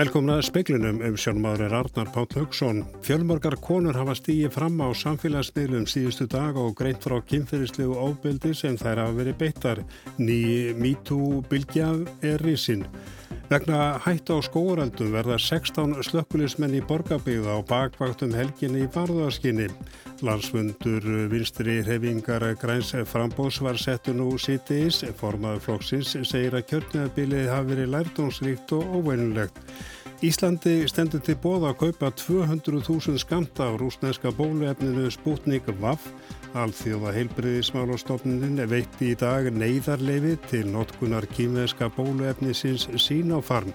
Velkomna speiklinum um sjónmaður er Arnar Páll Haugsson. Fjölmörgar konur hafa stíið fram á samfélagsmiðlum síðustu dag og greint frá kynferðislegu ábyldi sem þær hafa verið beittar. Ný MeToo-bylgja er risinn. Vegna hætt á skóaraldum verða 16 slökkulismenn í borgarbygða á bakvaktum helginni í varðarskinni. Landsfundur vinstri hefingar græns frambóðs var settu nú sittiðis. Formaður flokksins segir að kjörnjafabilið hafi verið lærtónsríkt og óveinulegt. Íslandi stendur til bóða að kaupa 200.000 skamta á rúsneska bóluefninu Sputnik VAF. Alþjóða heilbriðismálastofnunin veitti í dag neyðarleifi til notkunar kýmveska bóluefnisins farm.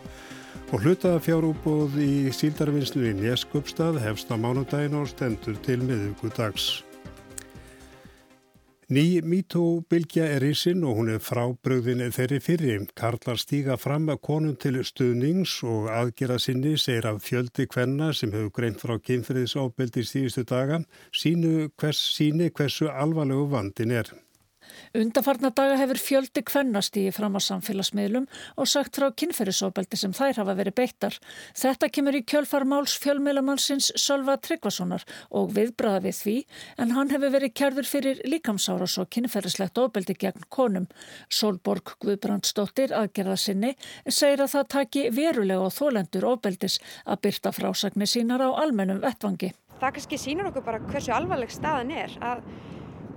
Og hlutaða fjárúbóð í síldarvinnslu í Neskupstað hefst á mánudagin og stendur til miðugudags. Ný MeToo-bylgja er í sinn og hún er frábröðin þeirri fyrir. Karlar stíga fram að konum til stuðnings og aðgera sinni segir af fjöldi kvenna sem hefur greint frá kynfriðsóbeldi síðustu daga sínu hvers, síni hversu alvarlegu vandin er. Undarfarna daga hefur fjöldi kvennast í fram á samfélagsmiðlum og sagt frá kynferðisofbeldi sem þær hafa verið beittar. Þetta kemur í kjölfarmáls fjölmiðlamannsins Sölva Tryggvasonar og viðbraða við því en hann hefur verið kjærður fyrir líkamsáras og kynferðislegt ofbeldi gegn konum. Solborg Guðbrandsdóttir aðgerða sinni segir að það taki verulega og þólendur ofbeldis að byrta frásagni sínar á almennum vettvangi. Það kannski sínur okkur bara hversu alvarleg staðan er að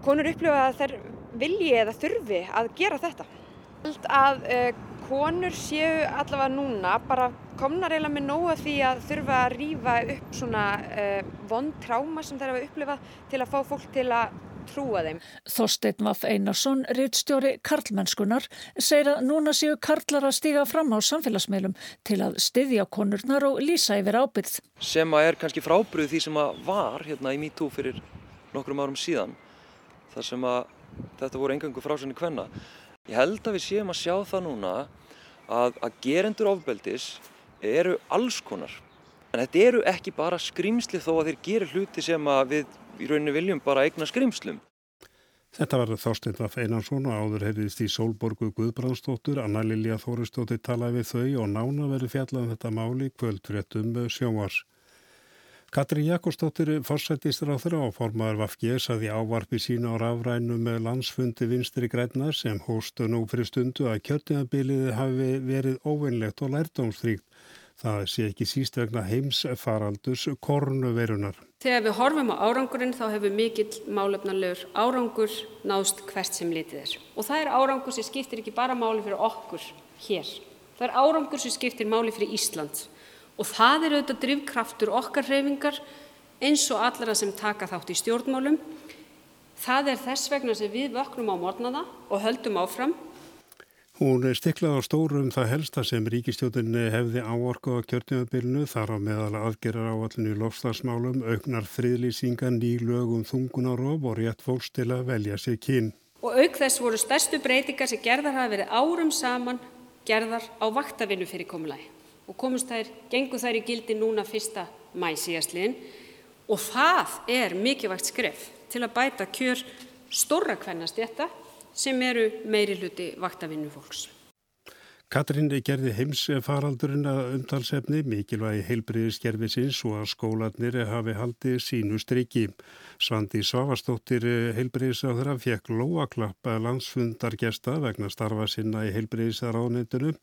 konur upplifa að þær vilji eða þurfi að gera þetta. Ég held að uh, konur séu allavega núna bara komnar eiginlega með nóga því að þurfa að rýfa upp svona uh, vond tráma sem þær hafa upplifað til að fá fólk til að trúa þeim. Þorstein Vaff Einarsson, rittstjóri Karlmennskunar, segir að núna séu karlar að stiga fram á samfélagsmeilum til að styðja konurnar og lýsa yfir ábyrð. Sem að er kannski frábryð því sem að var hérna í MeToo fyrir nokkrum árum síðan. Þar sem að þetta voru engangu frásönni hvenna. Ég held að við séum að sjá það núna að, að gerendur ofbeldis eru alls konar. En þetta eru ekki bara skrimsli þó að þeir gerir hluti sem við í rauninu viljum bara eigna skrimslum. Þetta var Þorstein Raff Einarsson og áður heyrðist í Sólborgu Guðbrandstóttur, Anna Lilja Þóristóttir talaði við þau og nána verið fjallað um þetta máli kvöldfréttum sjónvars. Katri Jakobsdóttir þeirra og formaður Vafge saði ávarpi sína á rafrænu með landsfundi vinstri græna sem hóstu nú fyrir stundu að kjörtinabiliði hafi verið óvinnlegt og lærdomsfríkt. Það sé ekki síst vegna heimsfaraldus kornuverunar. Þegar við horfum á árangurinn þá hefur mikill málefnarlegur árangur náðst hvert sem litið er. Og það er árangur sem skiptir ekki bara máli fyrir okkur hér. Það er árangur sem skiptir máli fyrir Ísland og það er auðvitað drivkraftur okkar hreyfingar eins og allra sem taka þátt í stjórnmálum. Það er þess vegna sem við vöknum á mornana og höldum áfram. Hún stiklaði á stórum það helsta sem ríkistjóðin hefði áorku á kjörnjöfabilinu þar á meðal aðgerar áallinu í lofslagsmálum, auknar friðlýsinga, ný lögum þungunarof og rétt fólks til að velja sér kyn. Og auk þess voru stærstu breytingar sem gerðar hafa verið árum saman gerðar á vaktavinnu fyrir komulagi og komust þær, gengur þær í gildi núna fyrsta mæ síðastliðin og það er mikilvægt skref til að bæta kjör stórra kvennastjætta sem eru meiri hluti vaktavinnu fólks. Katrín gerði heimsfaraldurinn að umtalsefni mikilvægi heilbriðiskerfisins og að skólanir hafi haldið sínu striki. Svandi Svavastóttir heilbriðisáðra fekk lóaklapp að landsfundargesta vegna starfa sinna í heilbriðisaráðnendunum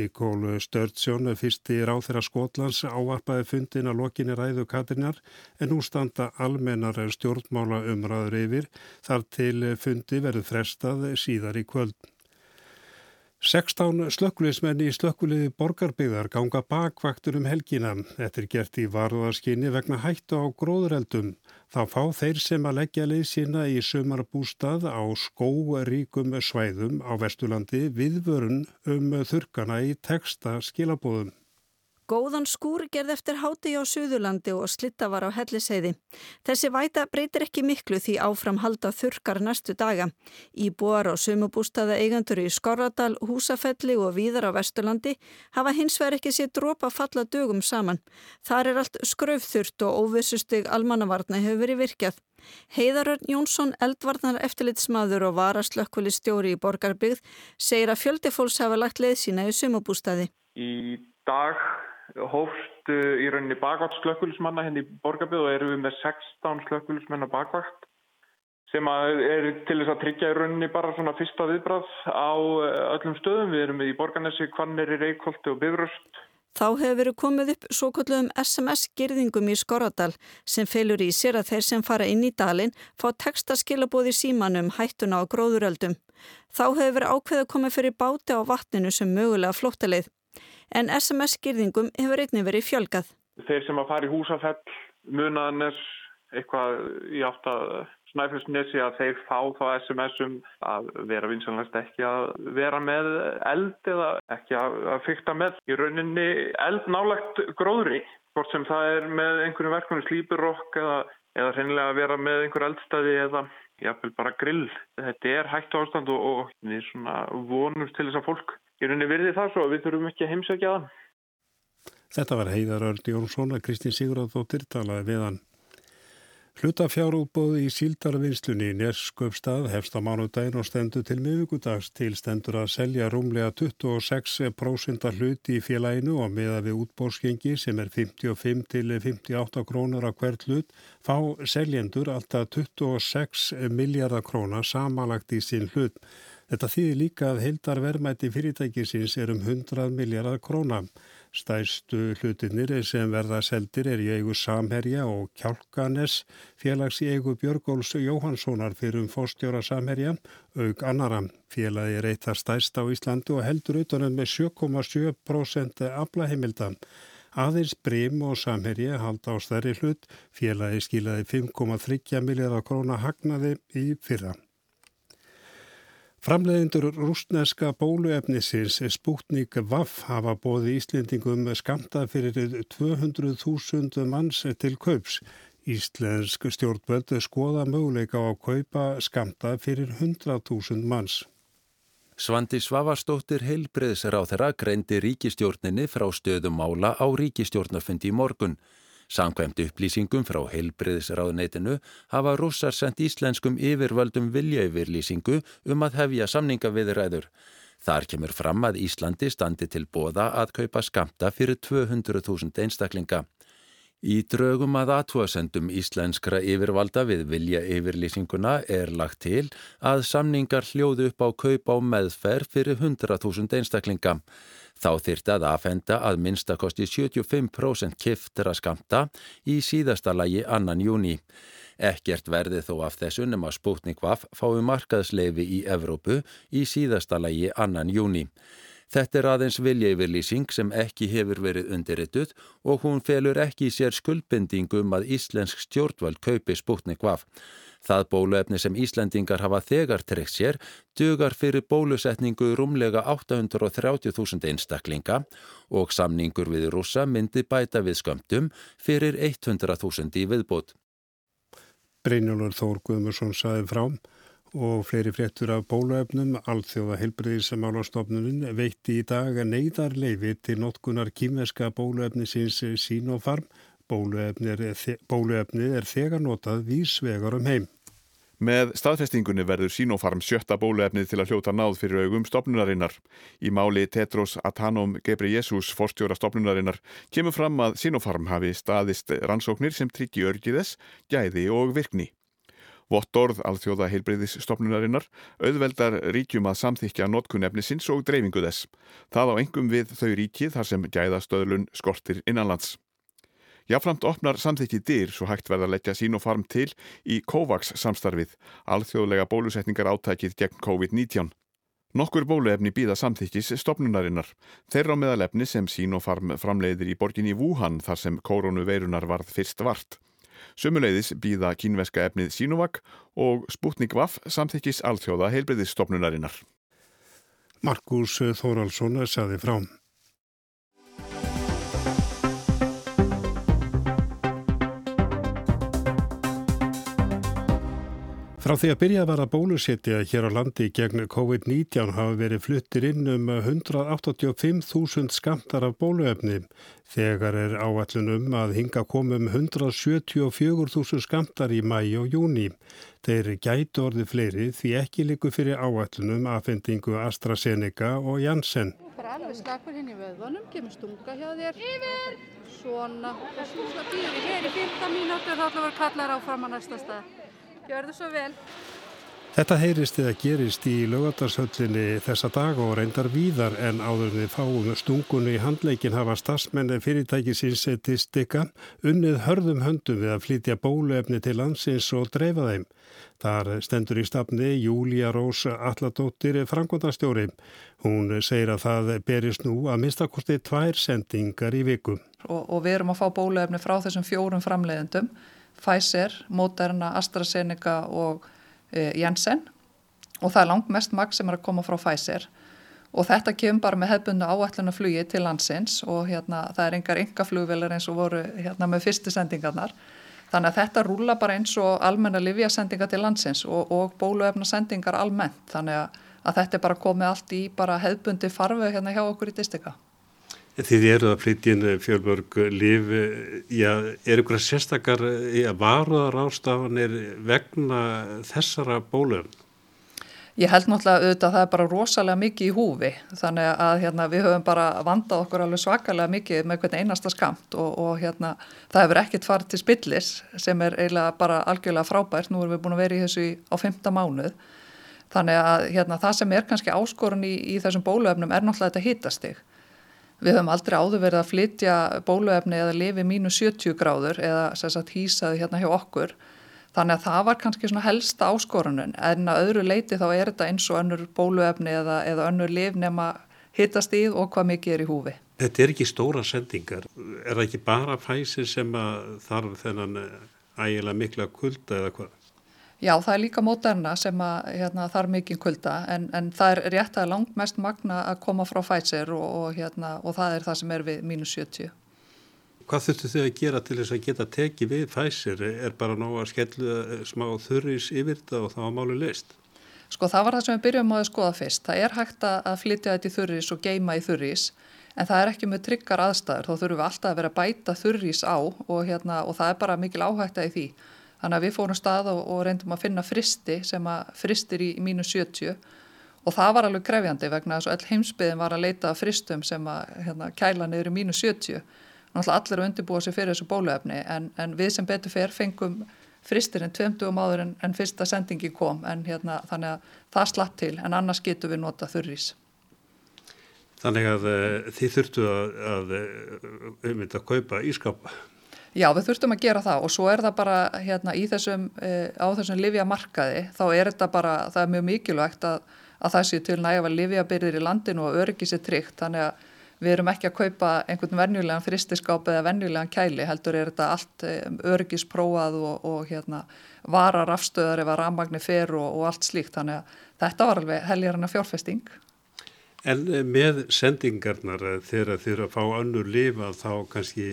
Nikól Störtsjón, fyrsti ráð þeirra Skotlands, áarpaði fundin að lokinni ræðu Katrinjar en nú standa almennar stjórnmála umræður yfir þar til fundi verður frestað síðar í kvöld. 16 slökkulismenn í slökkuliði borgarbyggðar ganga bakvaktur um helgina. Þetta er gert í varðarskinni vegna hættu á gróðureldum. Þá fá þeir sem að leggja leið sína í sömarbústað á skóríkum svæðum á Vestulandi viðvörun um þurkana í texta skilabóðum. Góðan skúr gerð eftir háti á Suðurlandi og slitta var á helliseiði. Þessi væta breytir ekki miklu því áfram halda þurkar næstu daga. Í búar og sumubústaða eigandur í Skorradal, Húsafelli og víðar á Vesturlandi hafa hins vegar ekki sér drópa falla dögum saman. Þar er allt skraufþurt og óvissustug almannavarna hefur verið virkjað. Heiðarörn Jónsson, eldvarnar eftirlitsmaður og varaslökkvili stjóri í Borgarbygð, segir að fjöldi fólks hafa lagt leið sína í sumubústaði. Í dag hófst í rauninni bakvart slökkulismanna henni hérna í borgarbygð og eru við með 16 slökkulismenn á bakvart sem er til þess að tryggja í rauninni bara svona fyrsta viðbrað á öllum stöðum. Við erum í Borgarnesi, Kvanneri, Reykjóldi og Bifröst. Þá hefur verið komið upp svo kalluðum SMS-girðingum í Skoradal sem felur í sér að þeir sem fara inn í dalin fá textaskilabóði símanum hættuna á gróðuröldum. Þá hefur verið ákveð að koma fyrir báti á vatninu sem mögulega flóttaleið. En SMS-girðingum hefur einnig verið fjölgað. Þeir sem að fara í húsafell, munaðanes, eitthvað í átt að Snæfellsnesi að þeir fá þá SMS-um að vera vinsanlegast ekki að vera með eld eða ekki að fykta með í rauninni eld nálagt gróðri hvort sem það er með einhverju verkunni slípurokk eða, eða reynilega að vera með einhverju eldstæði eða jáfnvel bara grill. Þetta er hægt ástand og, og við vonumst til þess að fólk í rauninni virði það svo að við þurfum ekki að heimsækja það. Þetta var Heiðar Örd Jónsson að Kristín Sigurðardóttir talaði við hann. Hlutafjárútbóð í síldarvinnslunni í Nesköpstað hefst á mánudagin og stendur til miðugudags til stendur að selja rúmlega 26% hluti í félaginu og meða við útbóðskengi sem er 55 til 58 krónur á hvert hlut fá seljendur alltaf 26 miljardar krónar samanlagt í sín hlut. Þetta þýðir líka að heildar verðmætti fyrirtækisins er um 100 miljardar krónar. Stæstu hlutinir sem verða seldir er í eigu Samherja og Kjálkanes, félags í eigu Björgóls Jóhanssonar fyrir um fórstjóra Samherja, auk annara. Félagi reytar stæst á Íslandu og heldur utanum með 7,7% aflaheimilda. Aðeins Brím og Samherja halda á stærri hlut, félagi skilaði 5,3 miljardar krónar hagnaði í fyrra. Framleiðindur rústneska bóluefnisins Sputnik Vaff hafa bóði Íslendingum skamtað fyrir 200.000 manns til kaups. Íslensk stjórnböld skoða möguleika á að kaupa skamtað fyrir 100.000 manns. Svandi Svavarstóttir heilbreðsar á þeirra greindi ríkistjórninni frá stöðum mála á ríkistjórnafundi í morgun. Samkvæmt upplýsingum frá heilbriðsráðneitinu hafa rússar sendt íslenskum yfirvöldum vilja yfirlýsingu um að hefja samningaviðræður. Þar kemur fram að Íslandi standi til bóða að kaupa skamta fyrir 200.000 einstaklinga. Í draugum að aðtúasendum íslenskra yfirvalda við vilja yfirlýsinguna er lagt til að samningar hljóðu upp á kaup á meðferð fyrir 100.000 einstaklinga. Þá þyrti að aðfenda að minnstakosti 75% kiftra skamta í síðasta lagi annan júni. Ekkert verði þó af þessu nema Sputnik Vaff fái markaðsleifi í Evrópu í síðasta lagi annan júni. Þetta er aðeins viljeyfirlýsing sem ekki hefur verið undirrituð og hún felur ekki í sér skuldbindingum að Íslensk stjórnvald kaupi Sputnik Vaff. Það bóluefni sem Íslandingar hafa þegar treykt sér dugar fyrir bólusetningu rúmlega 830.000 einstaklinga og samningur við rúsa myndi bæta við skömmtum fyrir 100.000 í viðbót. Brynjólur Þór Guðmursson saði frám og fleiri fréttur af bóluefnum, alþjóða helbriðismálastofnunum veitti í dag neyðarleifi til notkunar kýmverska bóluefni síns Sinofarm Bóluefnið er, bóluefnið er þegar notað vísvegar um heim. Með staðfestingunni verður Sinofarm sjötta bóluefnið til að hljóta náð fyrir augum stopnunarinnar. Í máli Tetros Atanom Gebreyesus, forstjóra stopnunarinnar, kemur fram að Sinofarm hafi staðist rannsóknir sem tryggi örgiðess, gæði og virkni. Vottorð alþjóða heilbreyðisstopnunarinnar auðveldar ríkjum að samþykja notkunefnisins og dreifingu þess. Það á engum við þau ríkið þar sem gæðastöðlun skortir innanlands. Jáframt opnar samþykki dyr svo hægt verða að leggja sín og farm til í COVAX samstarfið, alþjóðlega bólusetningar átækið gegn COVID-19. Nokkur bóluefni býða samþykkis stopnunarinnar. Þeirra meðalefni sem sín og farm framleiðir í borginni Wuhan þar sem koronaveirunar varð fyrst vart. Sumuleiðis býða kínveska efnið Sinovac og Sputnik Vaff samþykkis alþjóða heilbreyðisstopnunarinnar. Markus Þóraldsson saði frám. Frá því að byrja var að bólusetja hér á landi gegn COVID-19 hafa verið fluttir inn um 185.000 skamtar af bóluefni. Þegar er áallunum að hinga komum 174.000 skamtar í mæi og júni. Þeir gætu orði fleiri því ekki liku fyrir áallunum aðfendingu AstraZeneca og Janssen. Það er alveg slakur hinn í vöðunum, kemur stunga hjá þér. Yfir! Svona. Og svo býður við hér í 15 mínútur og þá við að kalla þér áfram á næsta stað. Gjörðu svo vel. Þetta heyrist eða gerist í lögatarsöllinni þessa dag og reyndar víðar en áður við fáum stungunni í handleikin hafa stafsmenni fyrirtækisins Tistika unnið hörðum höndum við að flytja bóluefni til landsins og dreifa þeim. Þar stendur í stafni Júlia Rós Alladóttir frangvöndastjóri. Hún segir að það berist nú að minnstakosti tvær sendingar í viku. Og, og við erum að fá bóluefni frá þessum fjórum framleiðendum Pfizer, Moderna, AstraZeneca og e, Janssen. Og það er langt mest magt sem er að koma frá Pfizer. Og þetta kemur bara með hefbundu áætluna flugi til landsins og hérna það er engar enga flugvelar eins og voru hérna með fyrstu sendingarnar. Þannig að þetta rúla bara eins og almenna livjasendingar til landsins og, og bóluefna sendingar almennt. Þannig að, að þetta er bara komið allt í bara hefbundi farfi hérna hjá okkur í distika. Þið eruð að flytja inn fjölmörg liv, já, er ykkur að sérstakar varuðar ástafanir vegna þessara bólum? Ég held náttúrulega auðvitað að það er bara rosalega mikið í húfi þannig að hérna, við höfum bara vandað okkur alveg svakalega mikið með hvern einasta skamt og, og hérna, það hefur ekkert farið til spillis sem er eiginlega bara algjörlega frábært, nú erum við búin að vera í þessu á femta mánuð. Þannig að hérna, það sem er kannski áskorun í, í þessum bóluefnum er náttúrulega þetta hitastig Við höfum aldrei áður verið að flytja bóluefni eða lifi mínu 70 gráður eða sagt, hýsaði hérna hjá okkur. Þannig að það var kannski svona helsta áskorunin en að öðru leiti þá er þetta eins og önnur bóluefni eða, eða önnur liv nema hittast í og hvað mikið er í húfi. Þetta er ekki stóra sendingar. Er það ekki bara fæsir sem þarf þennan ægilega mikla kulda eða hvað? Já, það er líka Moderna sem að, hérna, þarf mikið kulda en, en það er rétt að langt mest magna að koma frá Pfizer og, og, hérna, og það er það sem er við mínus 70. Hvað þurftu þau að gera til þess að geta tekið við Pfizer? Er bara ná að skellu smá þurris yfir þetta og þá að málu leist? Sko það var það sem við byrjum á að skoða fyrst. Það er hægt að flytja þetta í þurris og geima í þurris en það er ekki með tryggar aðstæður. Þá þurfum við alltaf að vera að bæta þurris á og, hérna, og það er bara mikil áhægt að því. Þannig að við fórum stað og, og reyndum að finna fristi sem að fristir í, mínus 70 og það var alveg krefjandi vegna þess að all heimsbyðin var að leita fristum sem að hérna, kæla í mínus 70. Náttúrulega allir að undirbúa sig fyrir þessu bóluefni en, en við sem betur fer fengum fristirinn 20 áður en, en fyrsta sendingi kom en hérna, þannig að það slapp til en annars getur við nota þurrís. Þannig að uh, þið þurftu að, að um þetta kaupa ískapa? Já, við þurftum að gera það og svo er það bara hérna í þessum, e, á þessum livjamarkaði, þá er þetta bara, það er mjög mikilvægt að, að það sé til nægja livjabyrðir í landinu og öryggi sér tryggt, þannig að við erum ekki að kaupa einhvern vennjulegan fristiskáp eða vennjulegan kæli, heldur er þetta allt e, öryggispróað og, og hérna varar afstöðar ef að ramagnir fer og, og allt slíkt, þannig að þetta var alveg helgarna fjárfesting. En með sendingarnar þegar þið eru að fá önnur lifa þá kannski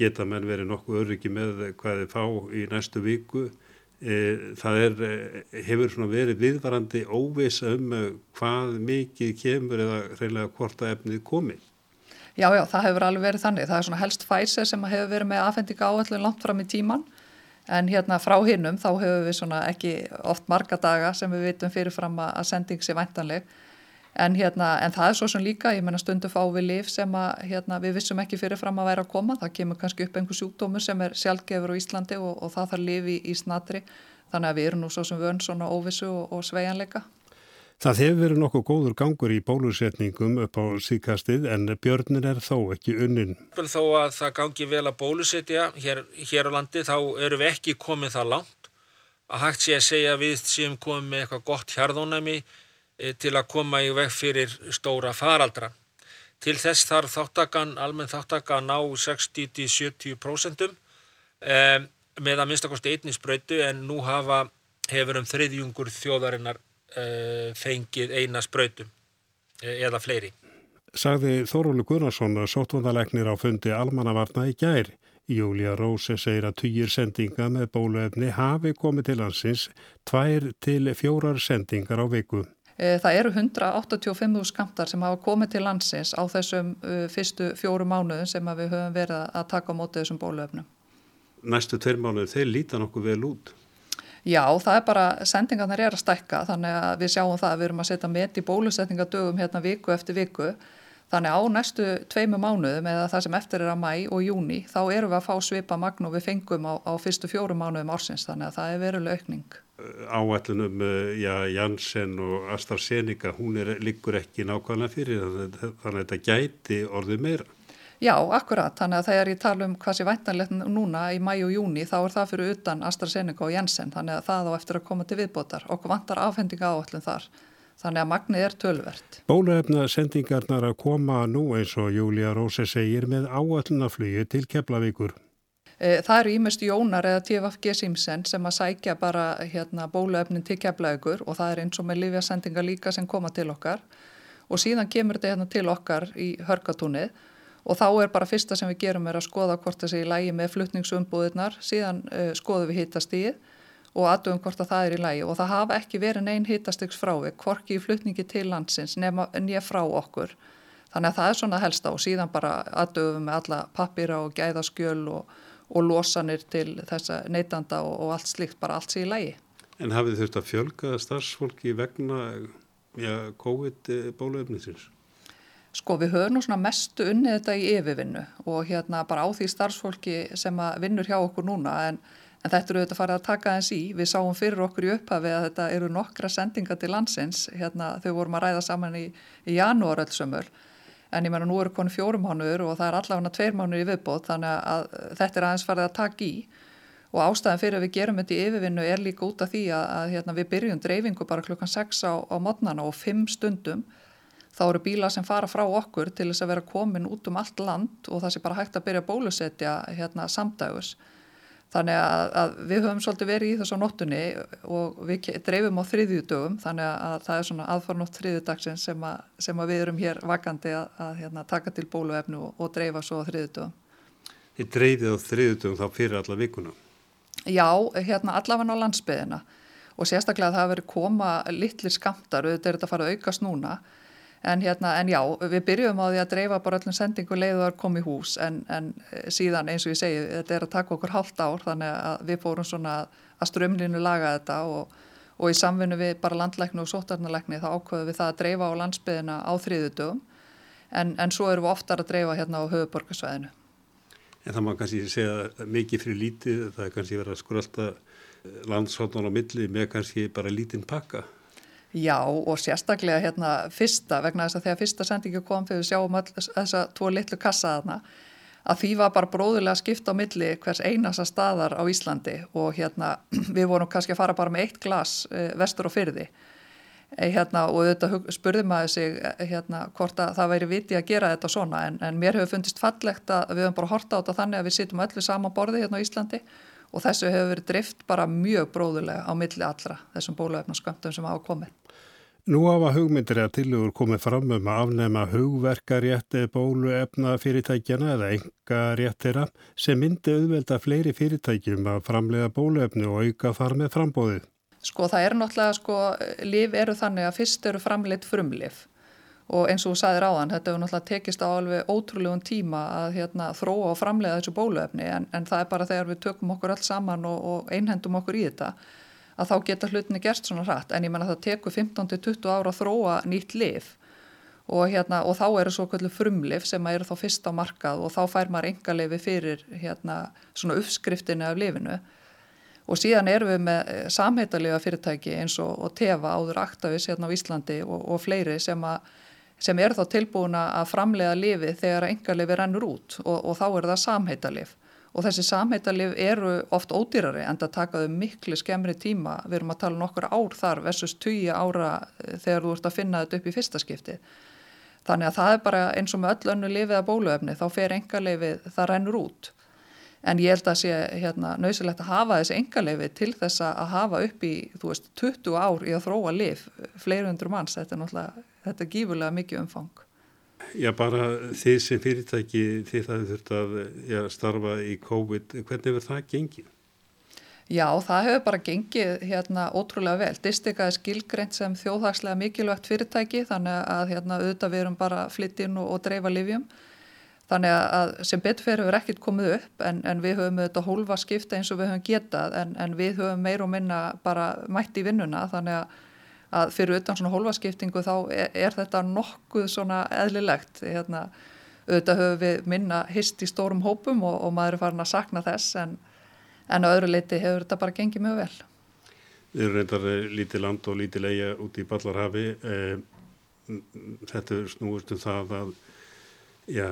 geta menn verið nokkuð öryggi með hvað þið fá í næstu viku. E, það er, e, hefur verið viðvarandi óvisa um hvað mikið kemur eða reynilega hvort að efnið komi. Já, já, það hefur alveg verið þannig. Það er svona helst Pfizer sem hefur verið með aðfendinga áallu langt fram í tíman en hérna frá hinnum þá hefur við svona ekki oft marga daga sem við vitum fyrirfram að sending sé væntanleg En, hérna, en það er svo sem líka, ég menna stundu fá við lif sem að, hérna, við vissum ekki fyrirfram að vera að koma, það kemur kannski upp einhver sjúkdómur sem er sjálfgefur á Íslandi og, og það þarf lifi í, í snatri, þannig að við erum nú svo sem vön svona óvissu og, og sveianleika. Það hefur verið nokkuð góður gangur í bólusetningum upp á síkastið en björnin er þó ekki unnin. Þó að það gangi vel að bólusetja hér, hér á landi þá eru við ekki komið það langt að hægt sé að segja við sem komum með eitthvað gott hjarðónæmi Eh, til að koma í veg fyrir stóra faraldra. Til þess þarf þáttakan, almenn þáttaka að ná 60-70% um, eh, með að minnstakosti einninsbröytu en nú hafa, hefur um þriðjungur þjóðarinnar uh, fengið eina spröytu eða fleiri. Sagði Þórólu Gunnarsson sótvandalegnir á fundi almannavarna í gær. Júlia Róse segir að týjir sendinga með bóluefni hafi komið til hansins tvær til fjórar sendingar á viku. E, það eru 185 skamtar sem hafa komið til landsins á þessum fyrstu fjóru mánuðum sem við höfum verið að taka á mótið þessum bóluefnum. Næstu tveir mánuður, þeir líta nokkuð vel út. Já, það er bara, sendingarnar er að stækka þannig að við sjáum það að við erum að setja met í bólusetningadögum hérna viku eftir viku Þannig á næstu tveimu mánuðum eða það sem eftir er að mæ og júni þá erum við að fá svipa magn og við fengum á, á fyrstu fjóru mánuðum ársins þannig að það er veruleg aukning. Áætlunum já, Janssen og AstraZeneca hún er líkur ekki nákvæmlega fyrir þannig að þetta gæti orðið meira. Já, akkurat. Þannig að þegar ég tala um hvað sé væntanlegt núna í mæ og júni þá er það fyrir utan AstraZeneca og Janssen þannig að það á eftir að koma til viðbótar. Okkur vantar afhendinga áætlun þar. Þannig að magnið er tölvert. Bólaefna sendingarnar að koma nú eins og Júlia Róse segir með áallunaflugi til Keflavíkur. E, það eru ímest Jónar eða TFG Simsen sem að sækja bara hérna, bólaefnin til Keflavíkur og það er eins og með livjasendingar líka sem koma til okkar og síðan kemur þetta hérna til okkar í hörgatúnið og þá er bara fyrsta sem við gerum er að skoða hvort þessi í lægi með flutningsumbúðirnar, síðan uh, skoðum við hittastíð og aðdöfum hvort að það er í lægi og það hafa ekki verið neinn hittastegs frávik, hvorki í flutningi til landsins nýja frá okkur. Þannig að það er svona helsta og síðan bara aðdöfum með alla pappira og gæðaskjöl og, og losanir til þessa neytanda og, og allt slikt, bara allt sé í lægi. En hafið þurft að fjölga starfsfólki vegna ja, COVID bólöfnisins? Sko við höfum nú svona mestu unnið þetta í yfirvinnu og hérna bara á því starfsfólki sem að vinnur hjá okkur núna en En þetta eru auðvitað farið að taka eins í. Við sáum fyrir okkur í upphafi að þetta eru nokkra sendinga til landsins. Hérna, þau vorum að ræða saman í, í janúar öll sömur. En ég menna nú eru konu fjórum mánuður og það er allavega tveir mánuður í viðbót þannig að þetta er aðeins farið að taka í. Og ástæðan fyrir að við gerum þetta í yfirvinnu er líka út af því að, að hérna, við byrjum dreifingu bara klukkan 6 á, á modnana og 5 stundum. Þá eru bíla sem fara frá okkur til þess að vera komin út um allt land og það sé bara hægt að byrja að bólusetja hérna, samdægus. Þannig að, að við höfum svolítið verið í þessu nóttunni og við dreifum á þriðjúdögum þannig að það er svona aðfarnótt þriðjúdagsins sem, sem að við erum hér vakandi að, að hérna, taka til bóluefnu og, og dreifa svo á þriðjúdögum. Þið dreifið á þriðjúdögum þá fyrir alla vikuna? Já, hérna allavega á landsbyðina og sérstaklega það að veri koma litlir skamtar, auðvitað er þetta að fara að aukast núna En, hérna, en já, við byrjum á því að dreifa bara öllum sendingu leiðuðar komið hús en, en eh, síðan eins og ég segi, þetta er að taka okkur halvt ár þannig að við fórum svona að strömlinu laga þetta og, og í samvinnu við bara landlæknu og sótarnalækni þá ákveðum við það að dreifa á landsbyðina á þriðutögum en, en svo erum við oftar að dreifa hérna á höfuborgarsvæðinu. En það má kannski segja mikið fyrir lítið, það er kannski verið að skrölda landshóttan á milli með kannski bara lítinn pakka. Já og sérstaklega hérna fyrsta vegna þess að þegar fyrsta sendingu kom fyrir við sjáum all, þessa tvo litlu kassaðana að því var bara bróðulega skipt á milli hvers einasa staðar á Íslandi og hérna við vorum kannski að fara bara með eitt glas e, vestur og fyrði e, hérna, og þetta spurði maður sig e, hérna, hvort að það væri viti að gera þetta svona en, en mér hefur fundist fallegt að við höfum bara horta á þetta þannig að við sittum öllu sama borði hérna á Íslandi og þessu hefur verið drift bara mjög bróðulega á milli allra þessum bóluefnarsköndum sem hafa komið. Nú hafa hugmyndir eða tilugur komið fram um að afnema hugverkarétti bóluefna fyrirtækjana eða enga réttira sem myndi auðvelda fleiri fyrirtækjum að framlega bóluefni og auka þar með frambóðið. Sko það er náttúrulega sko, liv eru þannig að fyrst eru framleitt frumlif og eins og þú sagðir áðan, þetta hefur náttúrulega tekist á alveg ótrúlegum tíma að hérna, þróa og framlega þessu bóluefni. En, en það er bara þegar við tökum okkur alls saman og, og einhendum okkur í þetta að þá geta hlutinni gerst svona hratt. En ég menna það tekur 15-20 ára að þróa nýtt lif og, hérna, og þá eru svo kvöldu frumlif sem eru þá fyrst á markað og þá fær maður enga lifi fyrir hérna, svona uppskriftinu af lifinu og síðan erum við með samheitalega fyrirtæki eins og, og tefa áður aktavis hérna á Íslandi og, og fleiri sem að sem er þá tilbúin að framlega lifi þegar engarlifi rennur út. Og þá er það samheitalif og þessi samheitalif eru oft ódýrari en það takaðu miklu skemmri tíma. Við erum að tala um ár þar versus 20 ára eh, þegar þú ert að finna þetta upp í fyrsta skipti. Þannig að það er bara eins og með öll önnu lifið að bóluefni þá fer engarlifið það rennur út. En ég held að sé hérna, nöysilegt að hafa þessi engarleifi til þess að hafa upp í veist, 20 ár í að þróa lif fleiri hundur manns, þetta er náttúrulega þetta er gífurlega mikið umfang. Já bara þið sem fyrirtæki því það þurft að já, starfa í COVID, hvernig verður það gengið? Já, það hefur bara gengið hérna ótrúlega vel. Distika er skilgreynd sem þjóðhagslega mikilvægt fyrirtæki þannig að hérna auðvitað við erum bara flyttin og, og dreifa livjum. Þannig að sem betfer hefur ekkert komið upp en, en við höfum auðvitað hólfa skipta eins og við höfum getað en, en við höfum meir og minna bara mætt í vinnuna þannig að, að fyrir utan svona hólfa skiptingu þá er, er þetta nokkuð svona eðlilegt. Hérna, auðvitað höfum við minna hist í stórum hópum og, og maður er farin að sakna þess en en á öðru leiti hefur þetta bara gengið mjög vel. Við erum reyndar eh, lítið land og lítið leia út í Ballarhafi. Eh, þetta snúist um það að já,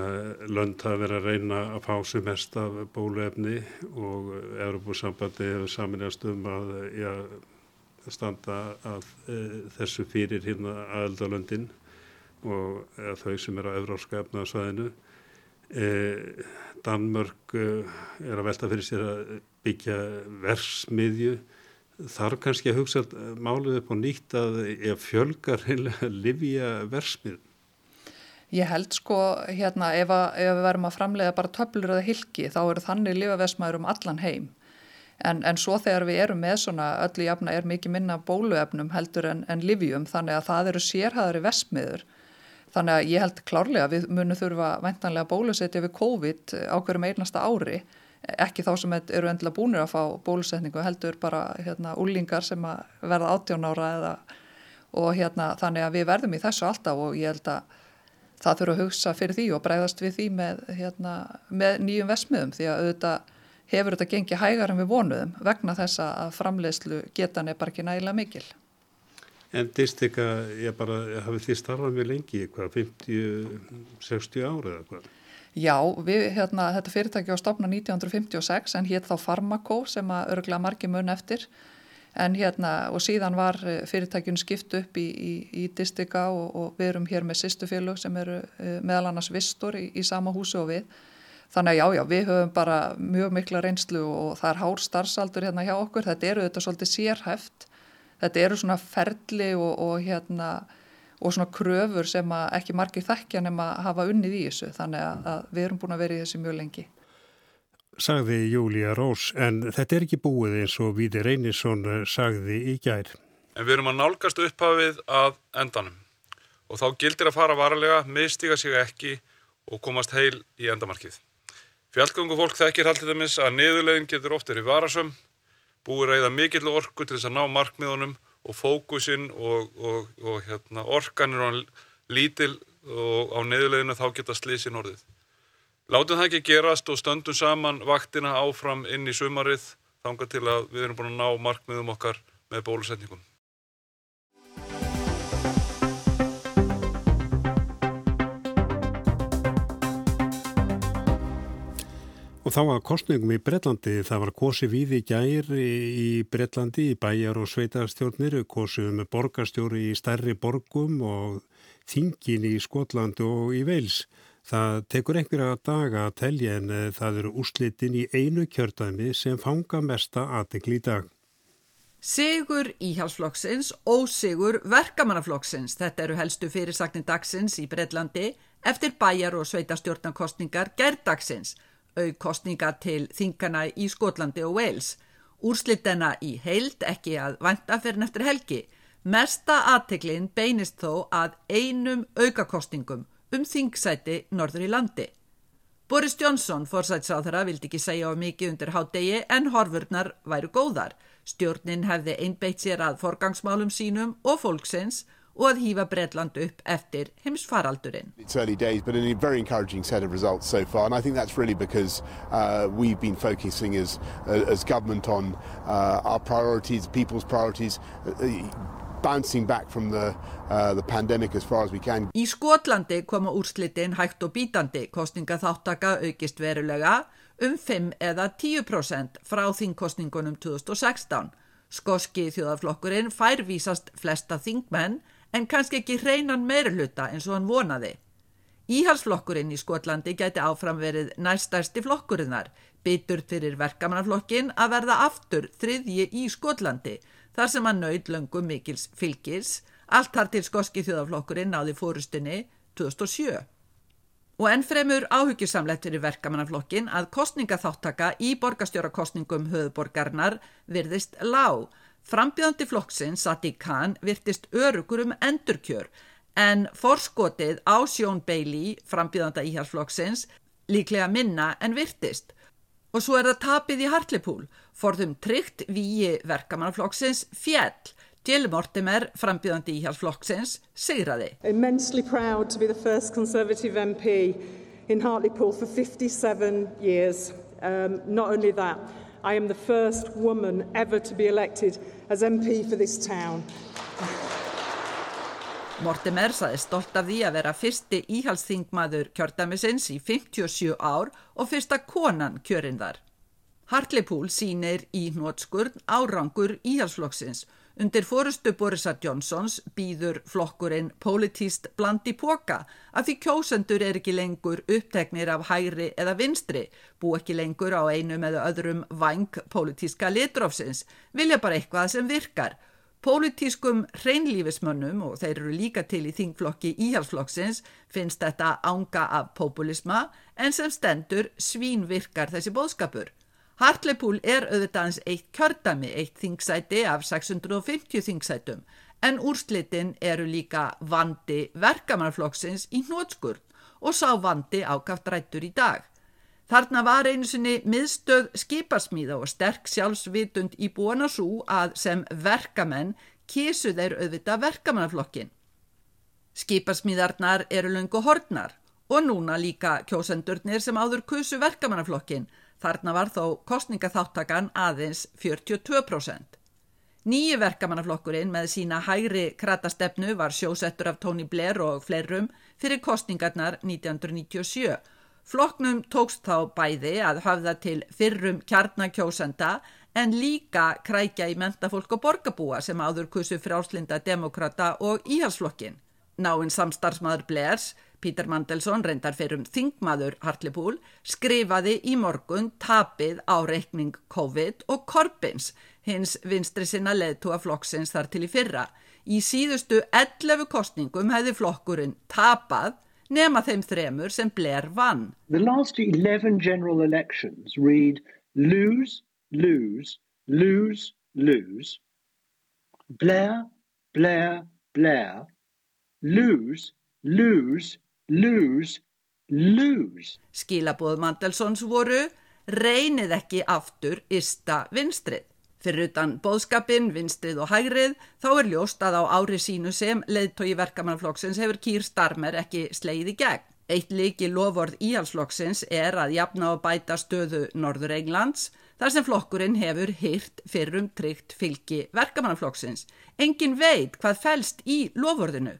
lönd hafa verið að reyna að fá sem mest af bóluefni og Európusambandi hefur saminast um að já, standa að e, þessu fyrir hérna aðeldalöndin og þau sem eru á Evróska efnaðsvæðinu. E, Danmörk er að velta fyrir sér að byggja versmiðju þarf kannski að hugsa málið upp á nýtt að ég fjölgar heimlega að livja versmiðum. Ég held sko hérna ef, að, ef við verum að framlega bara töflur eða hilki þá eru þannig lifaversmaður um allan heim. En, en svo þegar við erum með svona öllu jafna er mikið minna bóluefnum heldur en, en livjum þannig að það eru sérhæðari versmiður. Þannig að ég held klárlega við munum þurfa væntanlega bólusetja við COVID á hverjum einasta ári ekki þá sem eru endilega búinir að fá bólusetningu heldur bara hérna úlingar sem að verða 18 ára eða og hérna þannig að við verðum í þessu alltaf og ég held að það þurfa að hugsa fyrir því og bregðast við því með, hérna, með nýjum vesmiðum því að auðvitað hefur þetta gengið hægar en við vonuðum vegna þessa að framleiðslu getan er bara ekki nægilega mikil. En Distika, ég bara, hafið því starfað mjög lengi, hvað, 50-60 ára eða hvað? Já, við, hérna, þetta fyrirtæki á stopna 1956 en hétt þá Pharmaco sem að örgla margi mun eftir en hérna og síðan var eh, fyrirtækjun skipt upp í, í, í Distika og, og við erum hér með sýstufélög sem eru uh, meðal annars vistor í, í sama húsu og við. Þannig að já, já, við höfum bara mjög mikla reynslu og það er hár starfsaldur hérna hjá okkur. Þetta eru þetta svolítið sérhæft. Þetta eru svona ferli og, og hérna og svona kröfur sem ekki margir þekkja nema að hafa unnið í þessu þannig að, að við erum búin að vera í þessu mjög lengi. Sagði Júlia Rós en þetta er ekki búið eins og Víði Reynisson sagði í gær. En við erum að nálgast upphafið að endanum og þá gildir að fara varlega, mistiga sig ekki og komast heil í endamarkið. Fjallgöngu fólk þekkir haldið þess að niðurlegin getur oft verið varasum, búið reyða mikill orku til þess að ná markmiðunum og fókusin og, og, og hérna, orkanir og lítil og á neðuleginu þá geta slísin orðið. Látum það ekki gerast og stöndum saman vaktina áfram inn í sumarið þanga til að við erum búin að ná markmiðum okkar með bólusetningum. Og þá að kostningum í Breitlandi, það var kosi víði gær í Breitlandi, í bæjar og sveitarstjórnir, kosið með borgarstjóri í stærri borgum og þingin í Skotlandi og í Veils. Það tekur einhverja daga að telja en eh, það eru úrslitin í einu kjördæmi sem fanga mesta aðtegl í dag. Sigur íhalsflokksins og sigur verkamannaflokksins. Þetta eru helstu fyrirsaknin dagsins í Breitlandi eftir bæjar og sveitarstjórnarkostningar gerðdagsins aukostninga til þingana í Skotlandi og Wales. Úrslitena í heild ekki að vanta fyrir neftur helgi. Mesta aðteklinn beinist þó að einum aukakostningum um þingsæti norður í landi. Boris Johnson, forsætsáþara, vildi ekki segja á mikið undir hádegi en horfurnar væru góðar. Stjórnin hefði einbeitt sér að forgangsmálum sínum og fólksins og að hýfa Breitland upp eftir heimsfaraldurinn. It's early days but a very encouraging set of results so far and I think that's really because uh, we've been focusing as, uh, as government on uh, our priorities, people's priorities, uh, bouncing back from the, uh, the pandemic as far as we can. Í Skotlandi koma úrslitin hægt og bítandi, kostninga þáttaka aukist verulega um 5 eða 10% frá þingkostningunum 2016. Skoski þjóðarflokkurinn fær vísast flesta þingmenn en kannski ekki hreinan meiruluta eins og hann vonaði. Íhalsflokkurinn í Skotlandi gæti áfram verið næstærsti flokkurinnar, bitur fyrir verkamannaflokkin að verða aftur þriðji í Skotlandi, þar sem hann nöyð löngum mikils fylgis, allt þar til skoski þjóðaflokkurinn náði fórustinni 2007. Og ennfremur áhyggjusamlegt fyrir verkamannaflokkin að kostningaþáttaka í borgastjórakostningum höfuborgarnar virðist lág. Frambjöðandi flokksinn Sati Khan virtist örugur um endurkjör en forskotið á Sjón Bailey, frambjöðanda íhalsflokksins, líklega minna en virtist. Og svo er það tapið í Hartlepool, forðum tryggt víi verkamannaflokksins fjell Jill Mortimer, frambjöðandi íhjálpsflokksins, segraði. Immensely proud to be the first Conservative MP in Hartlepool for 57 years. Um, not only that, I am the first woman ever to be elected as MP for this town. Mortimer saði stolt af því að vera fyrsti íhalsþingmaður kjördæmisins í 57 ár og fyrsta konan kjörinn þar. Hartlepool sínir í hnótskurn árangur íhalsflokksins Undir fórustu Borisa Johnsons býður flokkurinn politíst bland í póka að því kjósendur er ekki lengur uppteknir af hægri eða vinstri, bú ekki lengur á einum eða öðrum vang politíska litrófsins, vilja bara eitthvað sem virkar. Politískum hreinlífismönnum, og þeir eru líka til í þingflokki íhalsflokksins, finnst þetta ánga af populisma en sem stendur svín virkar þessi bóðskapur. Hartlepool er auðvitaðans eitt kjördami, eitt þingsæti af 650 þingsætum en úrslitin eru líka vandi verkamannflokksins í hnótskurð og sá vandi ákaft rættur í dag. Þarna var einu sinni miðstöð skiparsmíða og sterk sjálfsvitund í búana svo að sem verkamenn kísu þeir auðvita verkamannaflokkin. Skiparsmíðarnar eru lungu hortnar og núna líka kjósendurnir sem áður kusu verkamannaflokkin Þarna var þó kostningaþáttakan aðeins 42%. Nýju verkamannaflokkurinn með sína hægri kratastefnu var sjósettur af Tony Blair og fleirum fyrir kostningarnar 1997. Flokknum tókst þá bæði að hafða til fyrrum kjarnakjósenda en líka krækja í mentafólk og borgabúa sem áður kusu fráslinda demokrata og íhalsflokkin. Náinn samstarfsmaður Blairs Pítur Mandelsson, reyndar fyrir um þingmaður Hartlepool, skrifaði í morgun tapið á reikning COVID og Corbins, hins vinstri sinna leðtúa flokksins þar til í fyrra. Í síðustu 11 kostningum hefði flokkurinn tapað nema þeim þremur sem Blair vann. The last 11 general elections read lose, lose, lose, lose, Blair, Blair, Blair, lose, lose, lose, lose. Skilabóð Mandelsons voru reynið ekki aftur ysta vinstrið. Fyrir utan bóðskapin, vinstrið og hægrið þá er ljóst að á ári sínu sem leðtói verkamannflokksins hefur Kýr Starmer ekki sleið í gegn. Eitt líki loford íhalsflokksins er að jafna og bæta stöðu Norður Englands þar sem flokkurinn hefur hyrt fyrrum tryggt fylgi verkamannflokksins. Engin veit hvað fælst í lofordinu.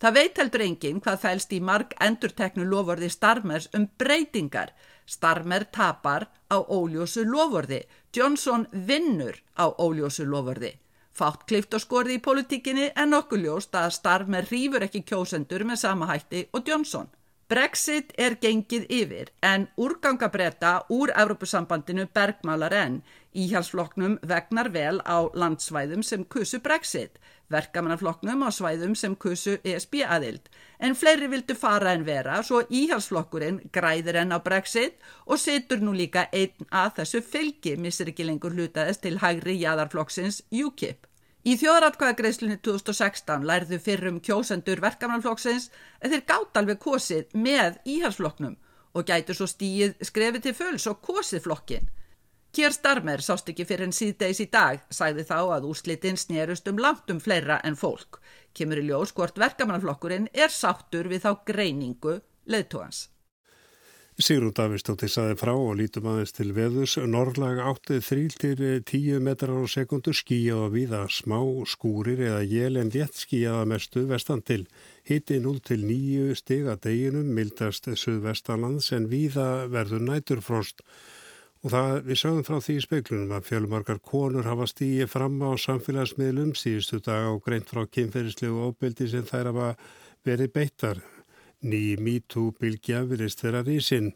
Það veit heldur enginn hvað fælst í marg endurteknu lovorði Starmers um breytingar. Starmer tapar á óljósu lovorði. Johnson vinnur á óljósu lovorði. Fátt klift og skorði í politíkinni en okkur ljóst að Starmer rýfur ekki kjósendur með sama hætti og Johnson. Brexit er gengið yfir en úrgangabretta úr Evrópusambandinu bergmálar enn. Íhjálpsfloknum vegnar vel á landsvæðum sem kusu Brexit verkamannaflokknum á svæðum sem kusu ESB aðild, en fleiri vildu fara en vera svo íhalsflokkurinn græðir enn á Brexit og setur nú líka einn að þessu fylgi missir ekki lengur hlutaðist til hægri jæðarflokksins UKIP. Í þjóðratkvæðagreislunni 2016 lærðu fyrrum kjósendur verkamannaflokksins að þeir gátt alveg kosið með íhalsflokknum og gætu svo stíið skrefið til fulls og kosið flokkin. Kjör Starmer sást ekki fyrir en síðdeis í dag, sæði þá að úslitinn snerust um langt um fleira en fólk. Kemur í ljós hvort verkamannaflokkurinn er sáttur við þá greiningu leðtóans. Sigrun Davistóttir saði frá og lítum aðeins til veðus. Norrlag áttið þrýl til 10 metrar á sekundu skíjað og viða smá skúrir eða jél en létt skíjaða mestu vestan til. Hitti 0 til 9 stig að deginum, mildast suðvestanlands en viða verður næturfrost. Og það við sagðum frá því í speiklunum að fjölumarkar konur hafa stíið fram á samfélagsmiðlum síðustu dag og greint frá kynferðislegu óbyldi sem þær hafa verið beittar. Ný MeToo-bylgja virist þeirra rísinn.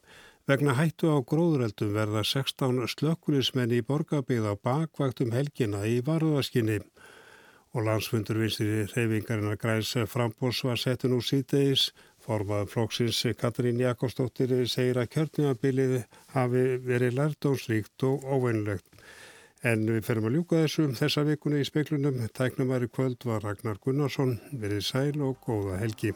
Vegna hættu á gróðureldum verða 16 slökkulismenn í borgarbygð á bakvaktum helgina í varðaskinni. Og landsfundur vinstir reyfingarinn að græs frambós var settin úr síðdeis Formaður flóksins Katrín Jakobsdóttir segir að kjörnumabilið hafi verið lærdónsríkt og óveinlegt. En við ferum að ljúka þessu um þessa vikuna í speiklunum. Tæknumari kvöld var Ragnar Gunnarsson, verið sæl og góða helgi.